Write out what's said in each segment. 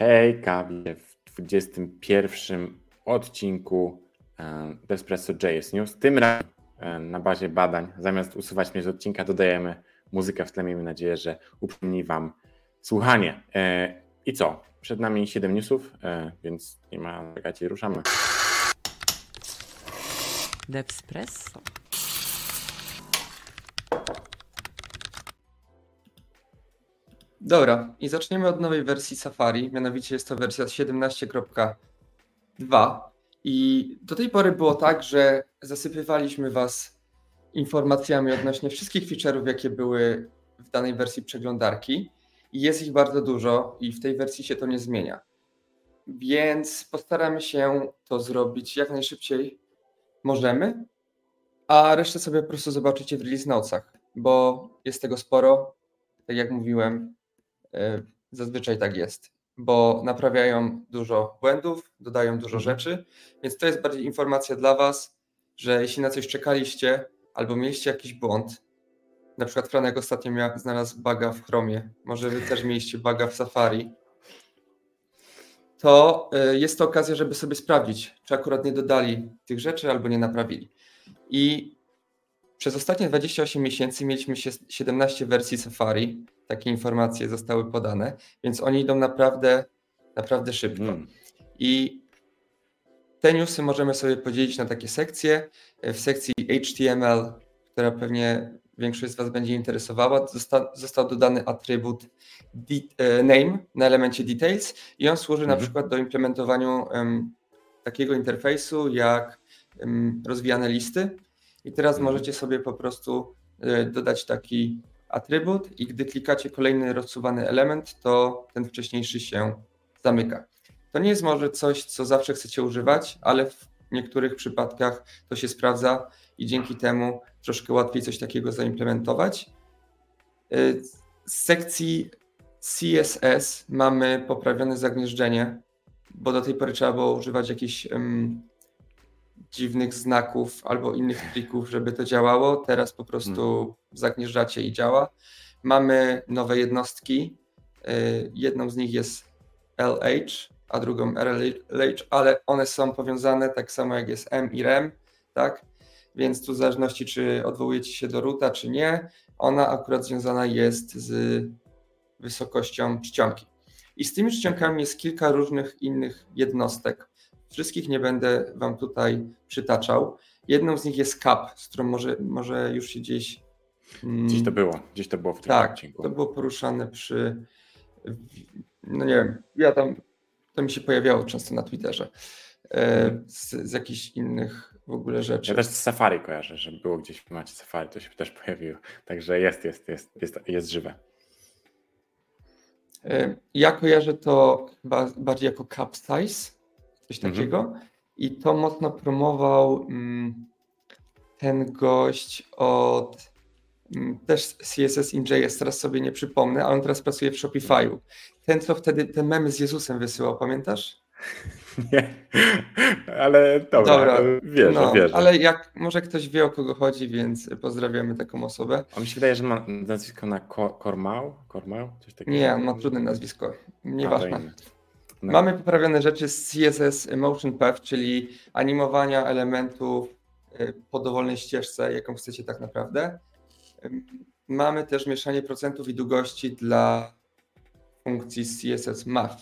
Hejka, w 21 odcinku e, Despresso JS News. Tym razem e, na bazie badań, zamiast usuwać mnie z odcinka, dodajemy muzykę w tle. Miejmy nadzieję, że uprzyjemni Wam słuchanie. E, I co? Przed nami 7 newsów, więc nie ma czekajcie, ruszamy. Despresso. Dobra, i zaczniemy od nowej wersji Safari, mianowicie jest to wersja 17.2 i do tej pory było tak, że zasypywaliśmy Was informacjami odnośnie wszystkich feature'ów, jakie były w danej wersji przeglądarki i jest ich bardzo dużo i w tej wersji się to nie zmienia. Więc postaramy się to zrobić jak najszybciej możemy, a resztę sobie po prostu zobaczycie w release notesach, bo jest tego sporo. Tak jak mówiłem, zazwyczaj tak jest, bo naprawiają dużo błędów, dodają dużo mhm. rzeczy, więc to jest bardziej informacja dla Was, że jeśli na coś czekaliście albo mieliście jakiś błąd, na przykład Franek ostatnio miał, znalazł baga w Chromie, może Wy też mieliście baga w Safari, to e, jest to okazja, żeby sobie sprawdzić, czy akurat nie dodali tych rzeczy albo nie naprawili. I przez ostatnie 28 miesięcy mieliśmy 17 wersji Safari, takie informacje zostały podane, więc oni idą naprawdę, naprawdę szybko. Mm. I te newsy możemy sobie podzielić na takie sekcje. W sekcji HTML, która pewnie większość z Was będzie interesowała, zosta został dodany atrybut e, name na elemencie details i on służy mm -hmm. na mhm. przykład do implementowaniu um, takiego interfejsu jak um, rozwijane listy. I teraz -hmm. możecie sobie po prostu y, dodać taki atrybut i gdy klikacie kolejny rozsuwany element, to ten wcześniejszy się zamyka. To nie jest może coś, co zawsze chcecie używać, ale w niektórych przypadkach to się sprawdza i dzięki temu troszkę łatwiej coś takiego zaimplementować. Y, z sekcji CSS mamy poprawione zagnieżdżenie, bo do tej pory trzeba było używać jakichś um, dziwnych znaków albo innych trików, żeby to działało. Teraz po prostu hmm. zagnieżdżacie i działa. Mamy nowe jednostki. Y, jedną z nich jest LH, a drugą RLH, ale one są powiązane tak samo jak jest M i REM, tak? Więc tu w zależności czy odwołujecie się do ruta, czy nie, ona akurat związana jest z wysokością czcionki. I z tymi czcionkami jest kilka różnych innych jednostek. Wszystkich nie będę Wam tutaj przytaczał. Jedną z nich jest CAP, z którą może, może już się gdzieś. Mm, gdzieś to było, gdzieś to było w tym tak, odcinku. To było poruszane przy. No nie wiem, ja tam. To mi się pojawiało często na Twitterze. E, z, z jakichś innych w ogóle rzeczy. Ja też z Safari kojarzę, że było gdzieś w temacie Safari, to się też pojawiło. Także jest, jest, jest, jest, jest żywe. E, ja kojarzę to bardziej jako cap coś mhm. takiego. I to mocno promował mm, ten gość od mm, też CSS in JS, teraz sobie nie przypomnę, ale on teraz pracuje w Shopify'u. Ten, co wtedy te memy z Jezusem wysyłał, pamiętasz? Nie, ale dobra, dobra wierzę, no, wierzę. Ale jak może ktoś wie o kogo chodzi, więc pozdrawiamy taką osobę. On mi się wydaje, że ma nazwisko na Kormał? Kormał? Coś takiego? Nie, on ma trudne nazwisko. Nieważne. No. Mamy poprawione rzeczy z CSS Motion Path, czyli animowania elementów y, po dowolnej ścieżce, jaką chcecie tak naprawdę. Mamy też mieszanie procentów i długości dla funkcji CSS Math.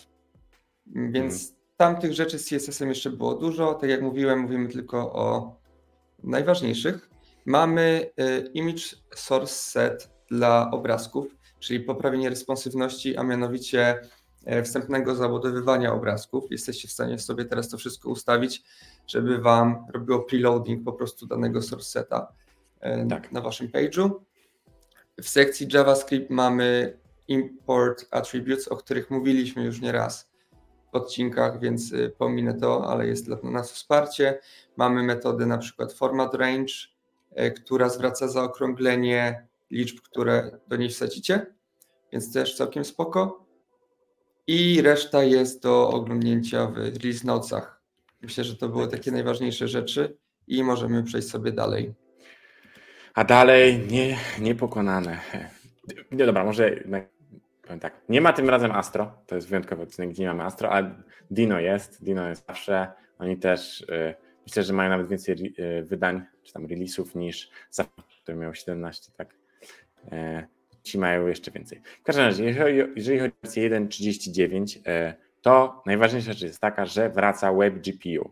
Więc hmm. tamtych rzeczy z CSS-em jeszcze było dużo. Tak jak mówiłem, mówimy tylko o najważniejszych. Mamy y, image source set dla obrazków, czyli poprawienie responsywności, a mianowicie wstępnego zabudowywania obrazków. Jesteście w stanie sobie teraz to wszystko ustawić, żeby Wam robiło preloading po prostu danego source seta e, tak. na Waszym page'u. W sekcji JavaScript mamy import attributes, o których mówiliśmy już nieraz w odcinkach, więc e, pominę to, ale jest dla nas wsparcie. Mamy metody na przykład format range, która zwraca zaokrąglenie liczb, które do niej wsadzicie, więc też całkiem spoko i reszta jest do oglądnięcia w release notesach. Myślę, że to były tak takie najważniejsze rzeczy i możemy przejść sobie dalej. A dalej nie, niepokonane. Nie, dobra, może powiem tak, nie ma tym razem Astro, to jest wyjątkowy odcinek, gdzie nie mamy Astro, ale Dino jest, Dino jest zawsze, oni też y, myślę, że mają nawet więcej y, wydań, czy tam release'ów niż Safari, który miał 17, tak. E, ci mają jeszcze więcej. W każdym razie, jeżeli, chodzi o wersję 1.39, e, to najważniejsza rzecz jest taka, że wraca Web GPU.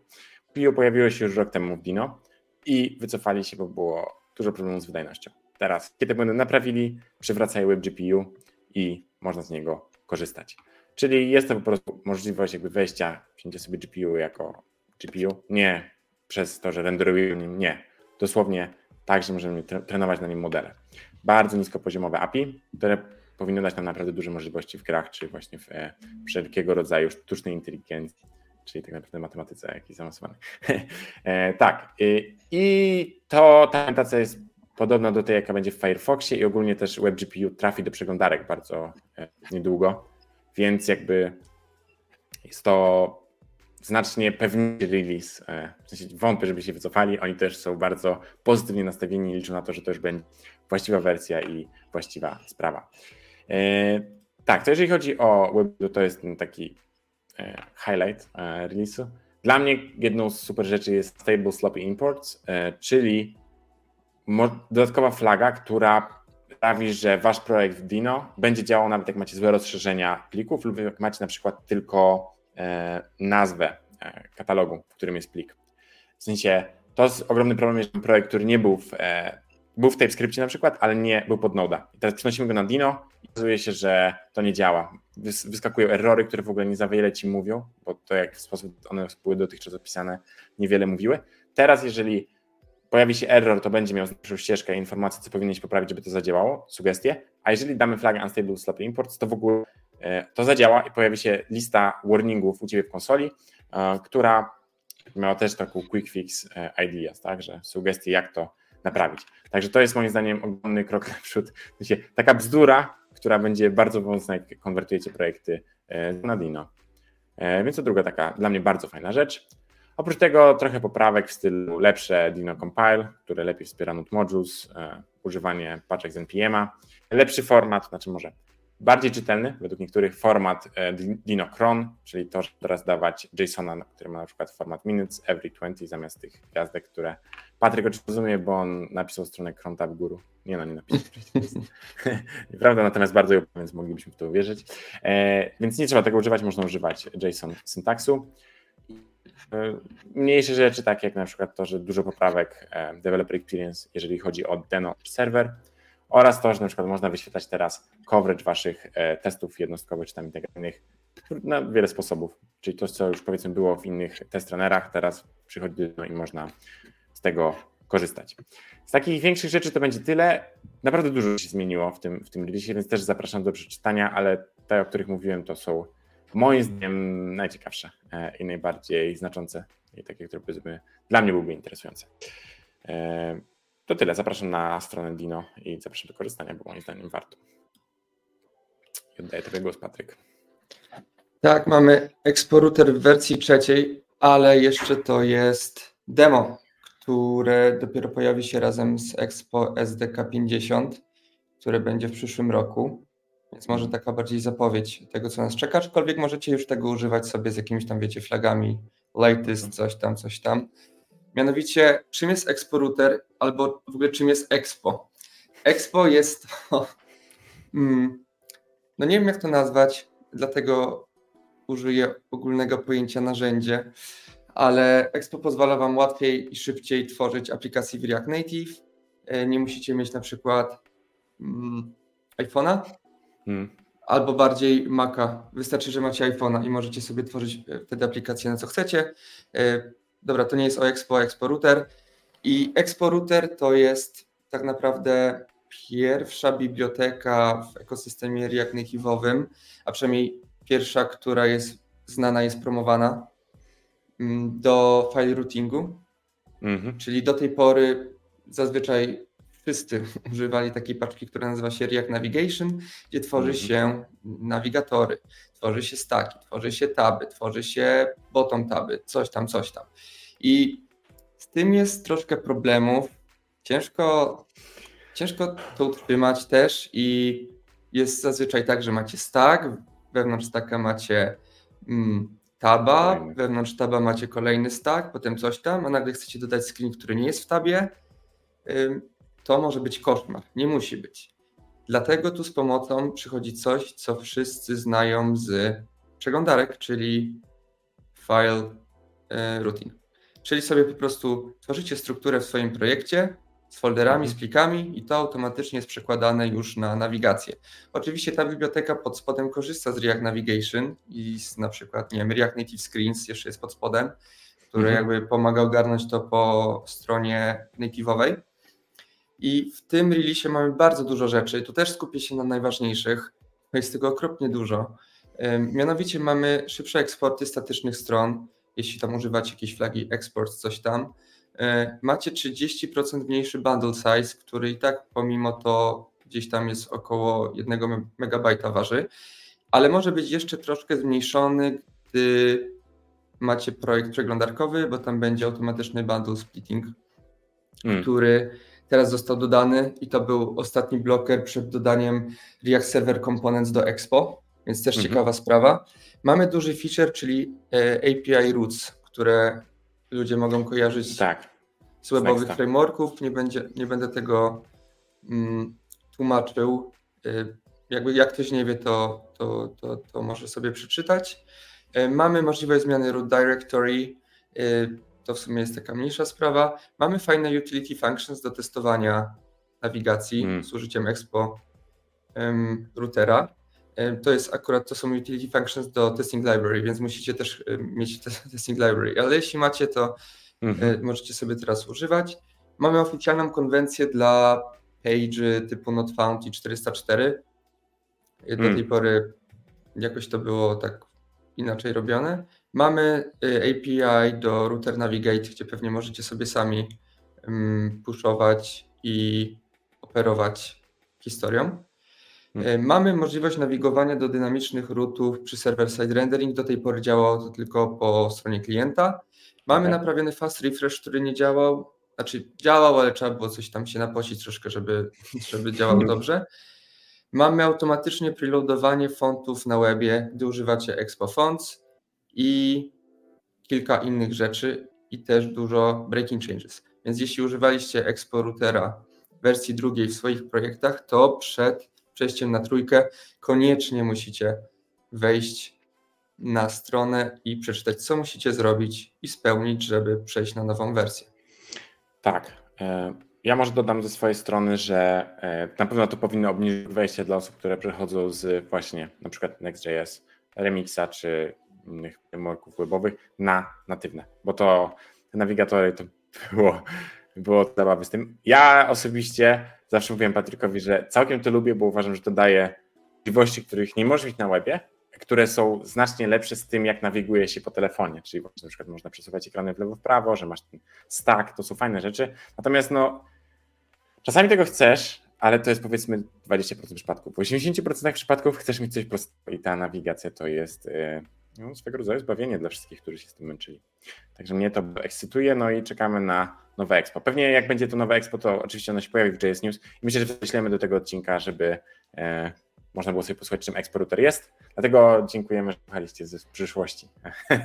GPU pojawiło się już rok temu w Dino i wycofali się, bo było dużo problemów z wydajnością. Teraz, kiedy będą naprawili, przywracają Web GPU i można z niego korzystać. Czyli jest to po prostu możliwość jakby wejścia, wzięcia sobie GPU jako GPU, nie przez to, że renderuję nim, nie. Dosłownie tak, że możemy trenować na nim modele. Bardzo niskopoziomowe API, które powinno dać nam naprawdę duże możliwości w grach, czy właśnie w e, wszelkiego rodzaju sztucznej inteligencji, czyli tak naprawdę matematyce jakiejś zaawansowanej. e, tak. I, I to ta implementacja jest podobna do tej, jaka będzie w Firefoxie i ogólnie też WebGPU trafi do przeglądarek bardzo e, niedługo, więc jakby jest to znacznie pewniejszy release. E, w sensie wątpię, żeby się wycofali. Oni też są bardzo pozytywnie nastawieni i liczą na to, że to już będzie właściwa wersja i właściwa sprawa. E, tak, to jeżeli chodzi o web, to jest taki highlight release'u. Dla mnie jedną z super rzeczy jest Stable Sloppy Imports, czyli dodatkowa flaga, która sprawi, że wasz projekt w Dino będzie działał nawet jak macie złe rozszerzenia plików lub jak macie na przykład tylko e, nazwę e, katalogu, w którym jest plik. W sensie to jest ogromny problem, że projekt, który nie był w, e, był w TypeScriptie na przykład, ale nie był pod Noda. I teraz przenosimy go na Dino i okazuje się, że to nie działa. Wyskakują errory, które w ogóle nie za wiele ci mówią, bo to jak w sposób one były dotychczas opisane, niewiele mówiły. Teraz, jeżeli pojawi się error, to będzie miał naszą ścieżkę informacji, co powinieneś poprawić, żeby to zadziałało, sugestie, a jeżeli damy flagę unstable sloppy imports, to w ogóle e, to zadziała i pojawi się lista warningów u Ciebie w konsoli, e, która miała też taką quick fix e, ideas, tak, że sugestie jak to naprawić. Także to jest moim zdaniem ogromny krok naprzód. Taka bzdura, która będzie bardzo pomocna, jak konwertujecie projekty na Dino. Więc to druga taka dla mnie bardzo fajna rzecz. Oprócz tego trochę poprawek w stylu lepsze Dino Compile, które lepiej wspiera Node Modules, e, używanie paczek z NPM-a, lepszy format, znaczy może bardziej czytelny, według niektórych format e, Dino Cron, czyli to, że teraz dawać JSON-a, który ma na przykład format minutes every 20 zamiast tych gwiazdek, które Patryk oczywiście rozumie, bo on napisał stronę Cron Tab Guru. Nie no, nie napisał. Nieprawda, natomiast bardzo ją, więc moglibyśmy w to uwierzyć. E, więc nie trzeba tego używać, można używać JSON syntaksu. E, mniejsze rzeczy, takie jak na przykład to, że dużo poprawek e, developer experience, jeżeli chodzi o Deno serwer oraz to, że na przykład można wyświetlać teraz coverage waszych e, testów jednostkowych czy tam integracyjnych na wiele sposobów. Czyli to, co już powiedzmy było w innych test teraz przychodzi do i można z tego korzystać. Z takich większych rzeczy to będzie tyle. Naprawdę dużo się zmieniło w tym, w tym release, więc też zapraszam do przeczytania, ale te, o których mówiłem, to są moim zdaniem najciekawsze e, i najbardziej znaczące i takie, które powiedzmy dla mnie byłyby interesujące. To tyle. Zapraszam na stronę Dino i zapraszam do korzystania, bo moim zdaniem warto. I oddaję Tobie głos, Patryk. Tak, mamy Expo w wersji trzeciej, ale jeszcze to jest demo, które dopiero pojawi się razem z Expo SDK 50, które będzie w przyszłym roku. Więc może taka bardziej zapowiedź tego, co nas czeka, aczkolwiek możecie już tego używać sobie z jakimiś tam, wiecie, flagami, latest, coś tam, coś tam. Mianowicie, czym jest Expo Router, albo w ogóle czym jest Expo? Expo jest to, mm, no nie wiem jak to nazwać, dlatego użyję ogólnego pojęcia narzędzie, ale Expo pozwala Wam łatwiej i szybciej tworzyć aplikacje w React Native. E, nie musicie mieć na przykład mm, iPhone'a, Hmm. Albo bardziej Maca. Wystarczy, że macie iPhone'a i możecie sobie tworzyć e, wtedy aplikację na co chcecie. Dobra, to nie jest o Expo, Expo Router. I Expo Router to jest tak naprawdę pierwsza biblioteka w ekosystemie React Native'owym, a przynajmniej pierwsza, która jest znana, jest promowana mm, do file routingu. Mhm. Czyli do tej pory zazwyczaj wszyscy używali takiej paczki, która nazywa się React Navigation, gdzie tworzy mhm. się nawigatory, tworzy się staki, tworzy się taby, tworzy się bottom taby, coś tam, coś tam. I z tym jest troszkę problemów. Ciężko, ciężko to utrzymać też i jest zazwyczaj tak, że macie stack, wewnątrz stacka macie mm, taba, Kolejny. wewnątrz taba macie kolejny stack, potem coś tam, a nagle chcecie dodać screen, który nie jest w tabie, to może być koszmar. Nie musi być. Dlatego tu z pomocą przychodzi coś, co wszyscy znają z przeglądarek, czyli file e, routine. Czyli sobie po prostu tworzycie strukturę w swoim projekcie z folderami, z plikami i to automatycznie jest przekładane już na nawigację. Oczywiście ta biblioteka pod spodem korzysta z React Navigation i z na przykład, nie wiem, React Native Screens jeszcze jest pod spodem, który Mhm. jakby pomaga ogarnąć to po stronie native'owej. I w tym release mamy bardzo dużo rzeczy. Tu też skupię się na najważniejszych, bo jest tego okropnie dużo. Mianowicie mamy szybsze eksporty statycznych stron, jeśli tam używacie jakiejś flagi export, coś tam. E, Macie 30% mniejszy bundle size, który i tak pomimo to gdzieś tam jest około 1 megabajta waży, ale może być jeszcze troszkę zmniejszony, gdy macie projekt przeglądarkowy, bo tam będzie automatyczny bundle splitting, Mm. który teraz został dodany i to był ostatni bloker przed dodaniem React Server Components do Expo, więc też Mhm. ciekawa sprawa. Mamy duży feature, czyli e, API Roots, które ludzie mogą kojarzyć Tak. z webowych Nexta. frameworków. Nie, będzie, nie będę tego mm, tłumaczył. Y, Jakby jak ktoś nie wie, to, to, to, to może sobie przeczytać. Y, Mamy możliwość zmiany root directory. To w sumie jest taka mniejsza sprawa. Mamy fajne utility functions do testowania nawigacji Mm. z użyciem Expo em, routera. Em, To jest akurat, to są utility functions do testing library, więc musicie też em, mieć te- testing library, ale jeśli macie, to Mhm. E, możecie sobie teraz używać. Mamy oficjalną konwencję dla page typu not found i 404. E, Do Mm. tej pory jakoś to było tak inaczej robione. Mamy e, API do Router Navigate, gdzie pewnie możecie sobie sami mm, pushować i operować historią. E, Mamy możliwość nawigowania do dynamicznych routów przy server-side rendering. Do tej pory działało to tylko po stronie klienta. Mamy Okej. naprawiony fast refresh, który nie działał. Znaczy działał, ale trzeba było coś tam się napocić troszkę, żeby, żeby działał dobrze. Mamy automatycznie preloadowanie fontów na webie, gdy używacie Expo Fonts i kilka innych rzeczy i też dużo breaking changes. Więc jeśli używaliście Expo Routera wersji drugiej w swoich projektach, to przed przejściem na trójkę koniecznie musicie wejść na stronę i przeczytać, co musicie zrobić i spełnić, żeby przejść na nową wersję. Tak. e, Ja może dodam ze swojej strony, że e, na pewno to powinno obniżyć wejście dla osób, które przechodzą z właśnie na przykład Next.js, Remixa czy innych frameworków webowych na natywne, bo to nawigatory to było, było zabawy z tym. Ja osobiście zawsze mówiłem Patrykowi, że całkiem to lubię, bo uważam, że to daje możliwości, których nie możesz mieć na webie, które są znacznie lepsze z tym, jak nawiguje się po telefonie, czyli na przykład można przesuwać ekrany w lewo, w prawo, że masz ten stack, to są fajne rzeczy. Natomiast no, czasami tego chcesz, ale to jest powiedzmy 20% przypadków. W 80% przypadków chcesz mieć coś prostego i ta nawigacja to jest yy, no, swego rodzaju zbawienie dla wszystkich, którzy się z tym męczyli. Także mnie to ekscytuje, no i czekamy na nowe Expo. Pewnie jak będzie to nowe Expo, to oczywiście ono się pojawi w JS News i myślę, że wyślemy do tego odcinka, żeby e, można było sobie posłuchać, czym Expo Router jest. Dlatego dziękujemy, że słuchaliście z przyszłości.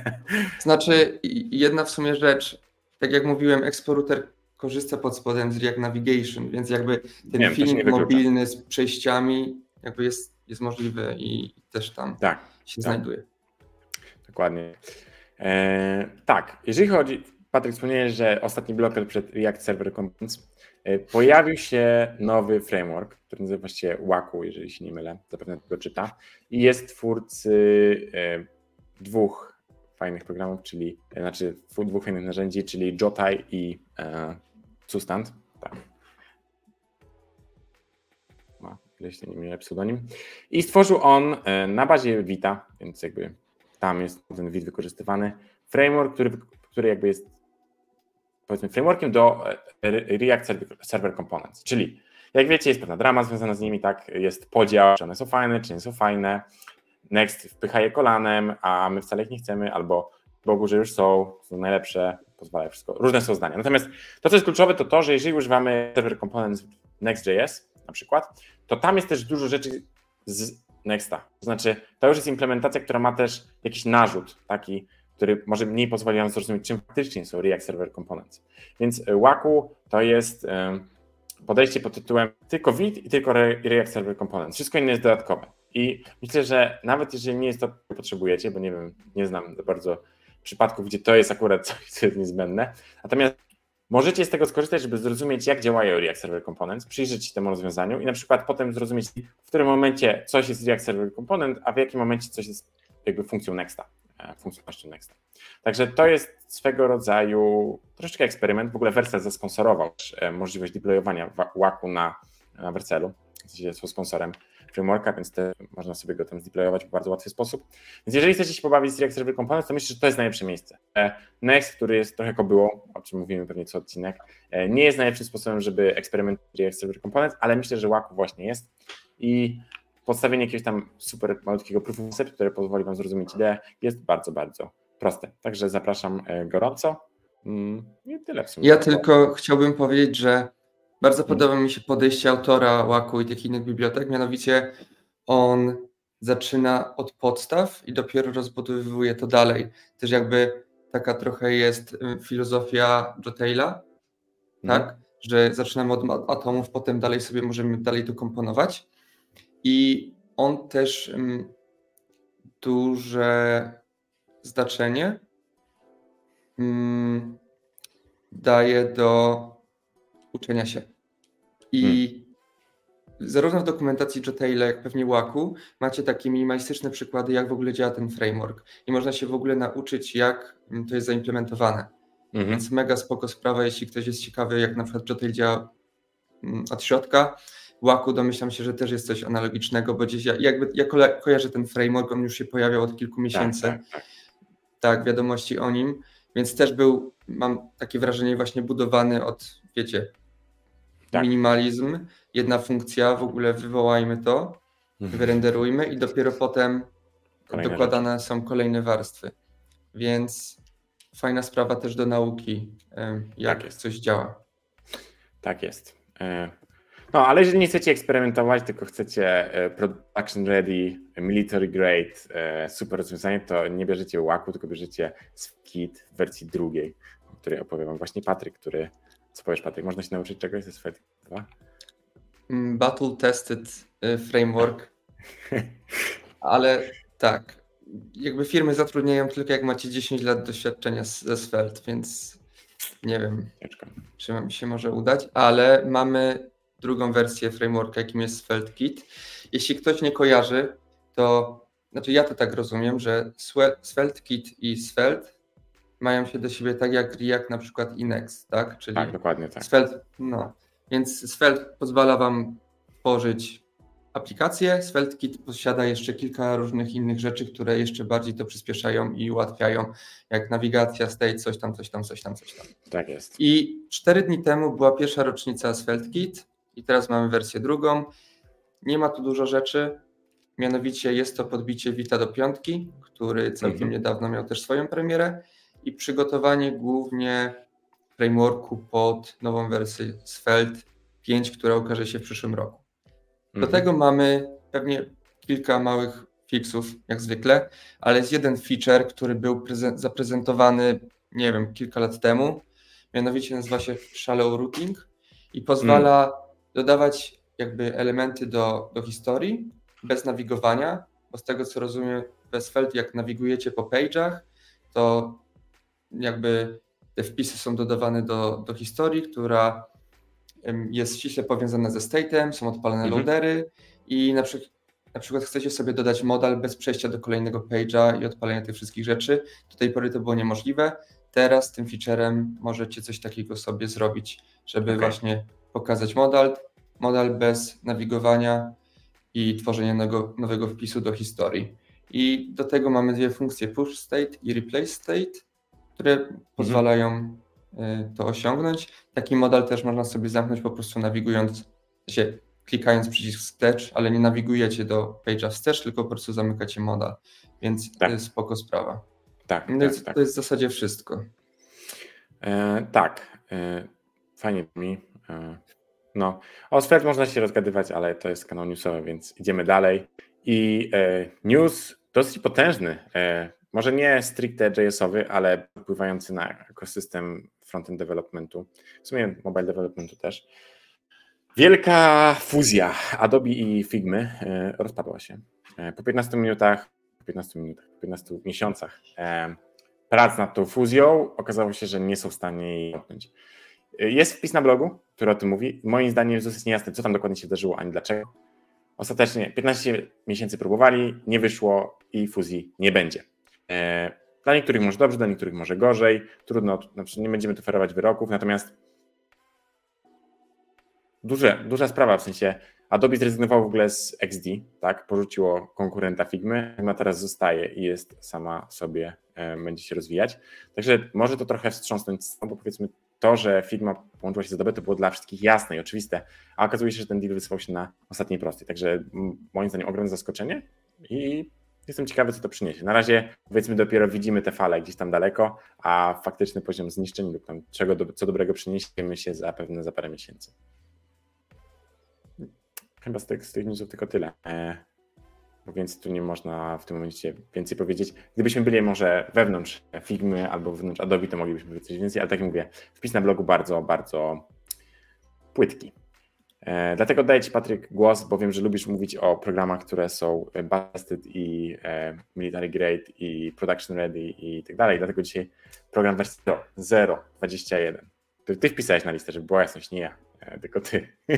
Znaczy, jedna w sumie rzecz, tak jak mówiłem, Expo Router korzysta pod spodem z React Navigation, więc jakby ten Wiem, wyklucza. mobilny z przejściami jakby jest, jest możliwy i też tam Tak. się tak. znajduje. Dokładnie. E, tak, jeżeli chodzi, Patryk wspomniałeś, że ostatni bloker przed React Server Components e, pojawił się nowy framework, który nazywa się Waku, jeżeli się nie mylę, zapewne tego czyta i jest twórcy e, dwóch fajnych programów, czyli e, znaczy dwóch fajnych narzędzi, czyli Jotai i e, Sustand. Tak. Ma, jeśli nie mylę, pseudonim. I stworzył on e, na bazie Vita, więc jakby tam jest ten Vite wykorzystywany. Framework, który, który jakby jest powiedzmy frameworkiem do e, React Server- Components, czyli jak wiecie jest pewna drama związana z nimi, tak, jest podział, czy one są fajne, czy nie są fajne. Next wpycha je kolanem, a my wcale ich nie chcemy, albo Bogu, że już są, są najlepsze, pozwala wszystko. Różne są zdania. Natomiast to, co jest kluczowe, to to, że jeżeli używamy Server Components Next.js na przykład, to tam jest też dużo rzeczy z Nexta. To znaczy, to już jest implementacja, która ma też jakiś narzut, taki, który może mniej pozwoli nam zrozumieć, czym faktycznie są React Server Components. Więc Waku to jest podejście pod tytułem tylko Vite i tylko React Server Components. Wszystko inne jest dodatkowe. I myślę, że nawet jeżeli nie jest to, co potrzebujecie, bo nie wiem, nie znam bardzo przypadków, gdzie to jest akurat coś, co jest niezbędne. Natomiast możecie z tego skorzystać, żeby zrozumieć, jak działają React Server Components, przyjrzeć się temu rozwiązaniu i na przykład potem zrozumieć, w którym momencie coś jest React Server Component, a w jakim momencie coś jest jakby funkcją Nexta, e, funkcjonalnością Nexta. Także to jest swego rodzaju troszeczkę eksperyment. W ogóle Vercel zasponsorował e, możliwość deployowania WAKU na, na Vercelu, sensie jest sponsorem frameworka, więc te, można sobie go tam zdeployować w bardzo łatwy sposób. Więc jeżeli chcecie się pobawić z React Server Components, to myślę, że to jest najlepsze miejsce. E, Next, który jest trochę kobyło, o czym mówimy pewnie co odcinek, e, nie jest najlepszym sposobem, żeby eksperymentować React Server Components, ale myślę, że WAKU właśnie jest i podstawienie jakiegoś tam super malutkiego proof of concept, które pozwoli Wam zrozumieć ideę, jest bardzo, bardzo proste. Także zapraszam e, gorąco. Mm, I tyle w sumie. Ja tylko chciałbym powiedzieć, że bardzo podoba mi się podejście autora Łaku i tych innych bibliotek, mianowicie on zaczyna od podstaw i dopiero rozbudowuje to dalej. Też jakby taka trochę jest filozofia Jotela, tak? Mhm. Że zaczynamy od atomów, potem dalej sobie możemy dalej to komponować. I on też duże znaczenie daje do uczenia się. I hmm. zarówno w dokumentacji Jotela, jak pewnie Łaku, macie takie minimalistyczne przykłady, jak w ogóle działa ten framework. I można się w ogóle nauczyć, jak to jest zaimplementowane. Mhm. Więc mega spoko sprawa, jeśli ktoś jest ciekawy, jak na przykład Jotel działa mm, od środka. Łaku domyślam się, że też jest coś analogicznego, bo gdzieś ja, jakby ja ko kojarzę ten framework, on już się pojawiał od kilku miesięcy. Tak, tak, tak. tak, wiadomości o nim, więc też był, mam takie wrażenie, właśnie budowany od, wiecie, tak. minimalizm, jedna funkcja, w ogóle wywołajmy to, mhm. wyrenderujmy i dopiero potem Kolejne dokładane rzeczy. są kolejne warstwy. Więc fajna sprawa też do nauki, jak tak coś działa. Tak jest. E, no, ale jeżeli nie chcecie eksperymentować, tylko chcecie e, production ready, military grade, e, super rozwiązanie, to nie bierzecie łaku, tylko bierzecie kit w wersji drugiej, o której opowie wam właśnie Patryk, który co powiesz, Patryk? Można się nauczyć czegoś ze Svelte 2? Mm, battle Tested y, Framework. Ale tak. Jakby firmy zatrudniają tylko jak macie 10 lat doświadczenia ze Svelte, więc nie wiem, Ciężko. czy mi się może udać, ale mamy drugą wersję frameworka, jakim jest Svelte Kit. Jeśli ktoś nie kojarzy, to znaczy ja to tak rozumiem, że Svelte Kit i Svelte mają się do siebie tak jak React na przykład i Next, tak? Czyli tak, dokładnie tak. Svelte, no. Więc Svelte pozwala Wam tworzyć aplikację. SvelteKit posiada jeszcze kilka różnych innych rzeczy, które jeszcze bardziej to przyspieszają i ułatwiają, jak nawigacja, state, coś tam, coś tam, coś tam, coś tam. Tak jest. I cztery dni temu była pierwsza rocznica SvelteKit i teraz mamy wersję drugą. Nie ma tu dużo rzeczy, mianowicie jest to podbicie Vita do piątki, który całkiem mhm. niedawno miał też swoją premierę i przygotowanie głównie frameworku pod nową wersję Svelte 5, która ukaże się w przyszłym roku. Do mhm. tego mamy pewnie kilka małych fixów, jak zwykle, ale jest jeden feature, który był zaprezentowany, nie wiem, kilka lat temu. Mianowicie nazywa się Shallow Routing i pozwala mm. dodawać jakby elementy do, do historii bez nawigowania, bo z tego co rozumiem, bez Svelte, jak nawigujecie po page'ach, to jakby te wpisy są dodawane do, do historii, która jest ściśle powiązana ze state'em, są odpalane mhm. loadery i na przykład, na przykład chcecie sobie dodać modal bez przejścia do kolejnego page'a i odpalenia tych wszystkich rzeczy. Do tej pory to było niemożliwe. Teraz tym featurem możecie coś takiego sobie zrobić, żeby okay. właśnie pokazać modal, modal bez nawigowania i tworzenia nowego, nowego wpisu do historii. I do tego mamy dwie funkcje push state i replace state które mhm. pozwalają y, to osiągnąć. Taki model też można sobie zamknąć po prostu nawigując, się klikając przycisk wstecz, ale nie nawigujecie do page'a wstecz, tylko po prostu zamykacie model, więc tak. spoko sprawa. Tak, no tak, tak. To jest w zasadzie wszystko. E, tak, e, fajnie mi. E, No, o Svelte można się rozgadywać, ale to jest kanał newsowy, więc idziemy dalej. I e, news dosyć potężny, e, może nie stricte JS-owy, ale wpływający na ekosystem frontend developmentu, w sumie mobile developmentu też. Wielka fuzja Adobe i Figmy e, rozpadła się. E, po 15 minutach, po 15 minutach, po 15 miesiącach e, prac nad tą fuzją okazało się, że nie są w stanie jej zamknąć. Jest wpis na blogu, który o tym mówi. Moim zdaniem jest dosyć niejasne, co tam dokładnie się wydarzyło, ani dlaczego. Ostatecznie 15 miesięcy próbowali, nie wyszło i fuzji nie będzie. Dla niektórych może dobrze, dla niektórych może gorzej. Trudno, znaczy nie będziemy tu ferować wyroków, natomiast duże, duża sprawa, w sensie Adobe zrezygnowało w ogóle z XD, tak, porzuciło konkurenta Figmy, Figma teraz zostaje i jest sama sobie, e, będzie się rozwijać. Także może to trochę wstrząsnąć, bo powiedzmy to, że Figma połączyła się z Adobe, to było dla wszystkich jasne i oczywiste, a okazuje się, że ten deal wysypał się na ostatniej prostej. Także moim zdaniem ogromne zaskoczenie i jestem ciekawy, co to przyniesie. Na razie powiedzmy dopiero widzimy te fale gdzieś tam daleko, a faktyczny poziom zniszczeń lub tam czego, co dobrego przyniesiemy się zapewne za parę miesięcy. Chyba z tych, z tych newsów tylko tyle. E, więc tu nie można w tym momencie więcej powiedzieć. Gdybyśmy byli może wewnątrz Figmy albo wewnątrz Adobe, to moglibyśmy powiedzieć więcej, ale tak jak mówię, wpis na blogu bardzo, bardzo płytki. E, dlatego daję Ci, Patryk, głos, bo wiem, że lubisz mówić o programach, które są busted i e, military grade i production ready i tak dalej. Dlatego dzisiaj program wersji 0.21. Ty, ty wpisałeś na listę, żeby była jasność, nie ja, e, tylko Ty.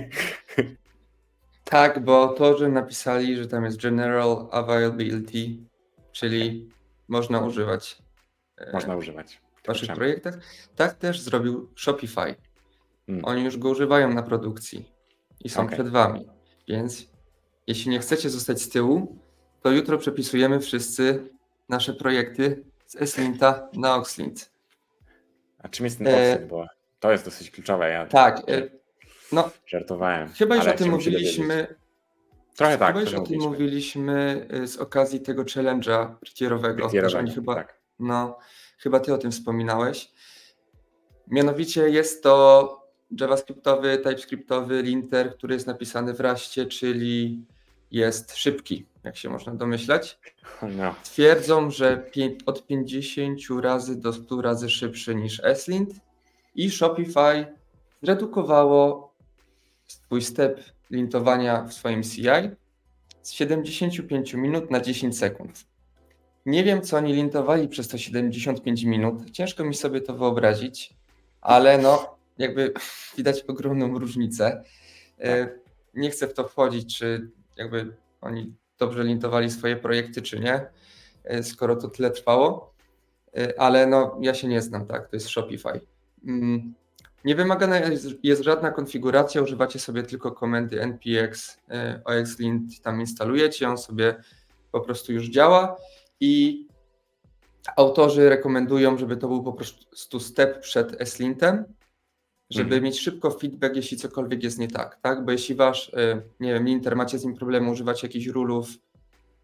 Tak, bo to, że napisali, że tam jest General Availability, czyli można używać. E, można używać. W Waszych projektach. Tak też zrobił Shopify. Hmm. Oni już go używają na produkcji i są okay. przed Wami. Więc jeśli nie chcecie zostać z tyłu, to jutro przepisujemy wszyscy nasze projekty z Eslinta na Oxlint. A czym jest ten Oxlint? E... Bo to jest dosyć kluczowe. Ja... Tak. E... No, Żartowałem. Chyba już o tym mówiliśmy. Trochę tak. Chyba już o tym mówiliśmy y, z okazji tego challenge'a pretierowego. Chyba, tak. No, chyba ty o tym wspominałeś. Mianowicie jest to JavaScriptowy, TypeScriptowy linter, który jest napisany w Raście, czyli jest szybki, jak się można domyślać. No. Twierdzą, że od 50 razy do 100 razy szybszy niż Eslint i Shopify zredukowało swój step lintowania w swoim CI z 75 minut na 10 sekund. Nie wiem, co oni lintowali przez te 75 minut. Ciężko mi sobie to wyobrazić, ale no, jakby widać ogromną różnicę. E, nie chcę w to wchodzić, czy jakby oni dobrze lintowali swoje projekty, czy nie, e, skoro to tyle trwało, e, ale no, ja się nie znam, tak, to jest Shopify. Mm, nie wymagana jest, jest, żadna konfiguracja, używacie sobie tylko komendy npx oxlint, tam instalujecie, on sobie po prostu już działa i autorzy rekomendują, żeby to był po prostu step przed slintem, żeby mhm. mieć szybko feedback, jeśli cokolwiek jest nie tak, tak? Bo jeśli wasz, e, nie wiem, linter, macie z nim problemy, używacie jakichś rulów,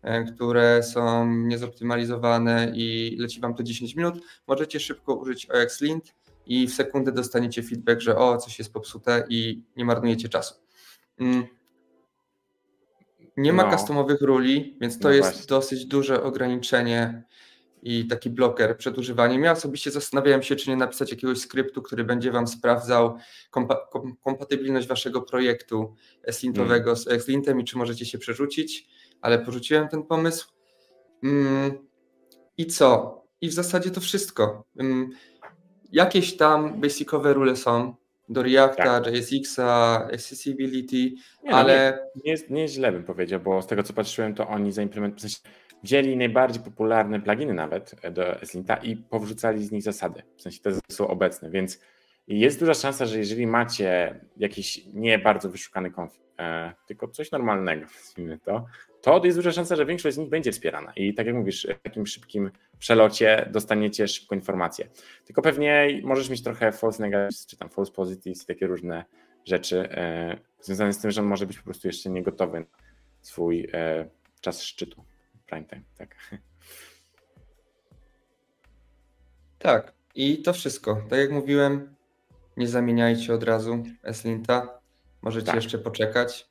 e, które są niezoptymalizowane i leci wam to 10 minut, możecie szybko użyć oxlint, i w sekundę dostaniecie feedback, że o, coś jest popsute i nie marnujecie czasu. Mm. Nie ma no. customowych ruli, więc to no jest właśnie. dosyć duże ograniczenie i taki bloker przed używaniem. Ja osobiście zastanawiałem się, czy nie napisać jakiegoś skryptu, który będzie Wam sprawdzał kompa kom kompatybilność Waszego projektu S-lintowego mm. z X-lintem i czy możecie się przerzucić, ale porzuciłem ten pomysł. Mm. I co? I w zasadzie to wszystko. Mm. Jakieś tam basicowe rule są do Reacta, tak. JSX-a, accessibility, nie, no, ale... Nie, nie, nie źle bym powiedział, bo z tego co patrzyłem, to oni zaimplementowali, w sensie wzięli najbardziej popularne pluginy nawet do Eslinta i powrzucali z nich zasady, w sensie te są obecne, więc jest duża szansa, że jeżeli macie jakiś nie bardzo wyszukany konfig, e, tylko coś normalnego, nazwijmy to, to jest duża szansa, że większość z nich będzie wspierana. I tak jak mówisz, w takim szybkim przelocie dostaniecie szybko informacje. Tylko pewnie możesz mieć trochę false negatives, czy tam false positives takie różne rzeczy e, związane z tym, że on może być po prostu jeszcze nie gotowy na swój e, czas szczytu. Prime time, tak. Tak. I to wszystko. Tak jak mówiłem, nie zamieniajcie od razu Eslinta. możecie Tak. jeszcze poczekać.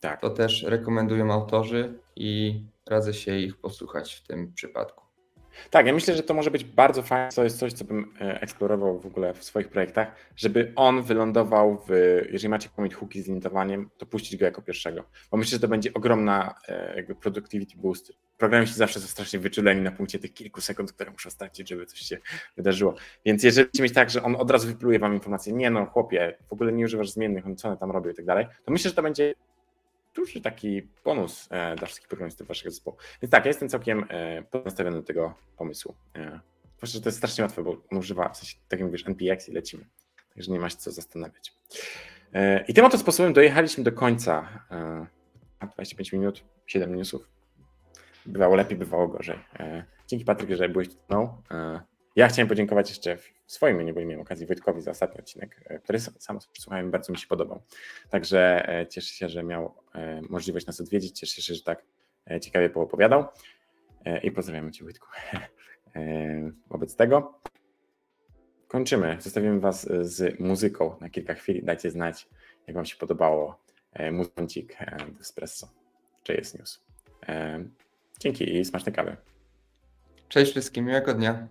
Tak. To też rekomendują autorzy i radzę się ich posłuchać w tym przypadku. Tak, ja myślę, że to może być bardzo fajne, to jest coś, co bym e, eksplorował w ogóle w swoich projektach, żeby on wylądował w, jeżeli macie commit hooki z limitowaniem, to puścić go jako pierwszego, bo myślę, że to będzie ogromna e, jakby productivity boost. Programiści zawsze są strasznie wyczuleni na punkcie tych kilku sekund, które muszą stracić, żeby coś się wydarzyło. Więc jeżeli mieć tak, że on od razu wypluje wam informację, nie no chłopie, w ogóle nie używasz zmiennych, on co one tam robią i tak dalej, to myślę, że to będzie duży taki bonus e, dla wszystkich programistów waszego zespołu. Więc tak, ja jestem całkiem e, nastawiony do tego pomysłu. E, zwłaszcza, że to jest strasznie łatwe, bo on używa, w sensie, tak jak mówisz, NPX i lecimy. Także nie ma się co zastanawiać. E, I tym oto sposobem dojechaliśmy do końca. E, a 25 minut, 7 newsów. Bywało lepiej, bywało gorzej. E, dzięki Patryk, że byłeś tu ze mną. E, ja chciałem podziękować jeszcze w swoim imieniu, bo nie miałem okazji Wojtkowi za ostatni odcinek, e, który sam sam słuchałem, bardzo mi się podobał. Także e, cieszę się, że miał e, możliwość nas odwiedzić. Cieszę się, że tak ciekawie poopowiadał. I pozdrawiamy Cię, Wojtku. Wobec tego kończymy. Zostawimy Was z muzyką na kilka chwil. Dajcie znać, jak Wam się podobało muzyk Espresso, JS News. E, Dzięki i smaczne kawy. Cześć wszystkim, miłego dnia.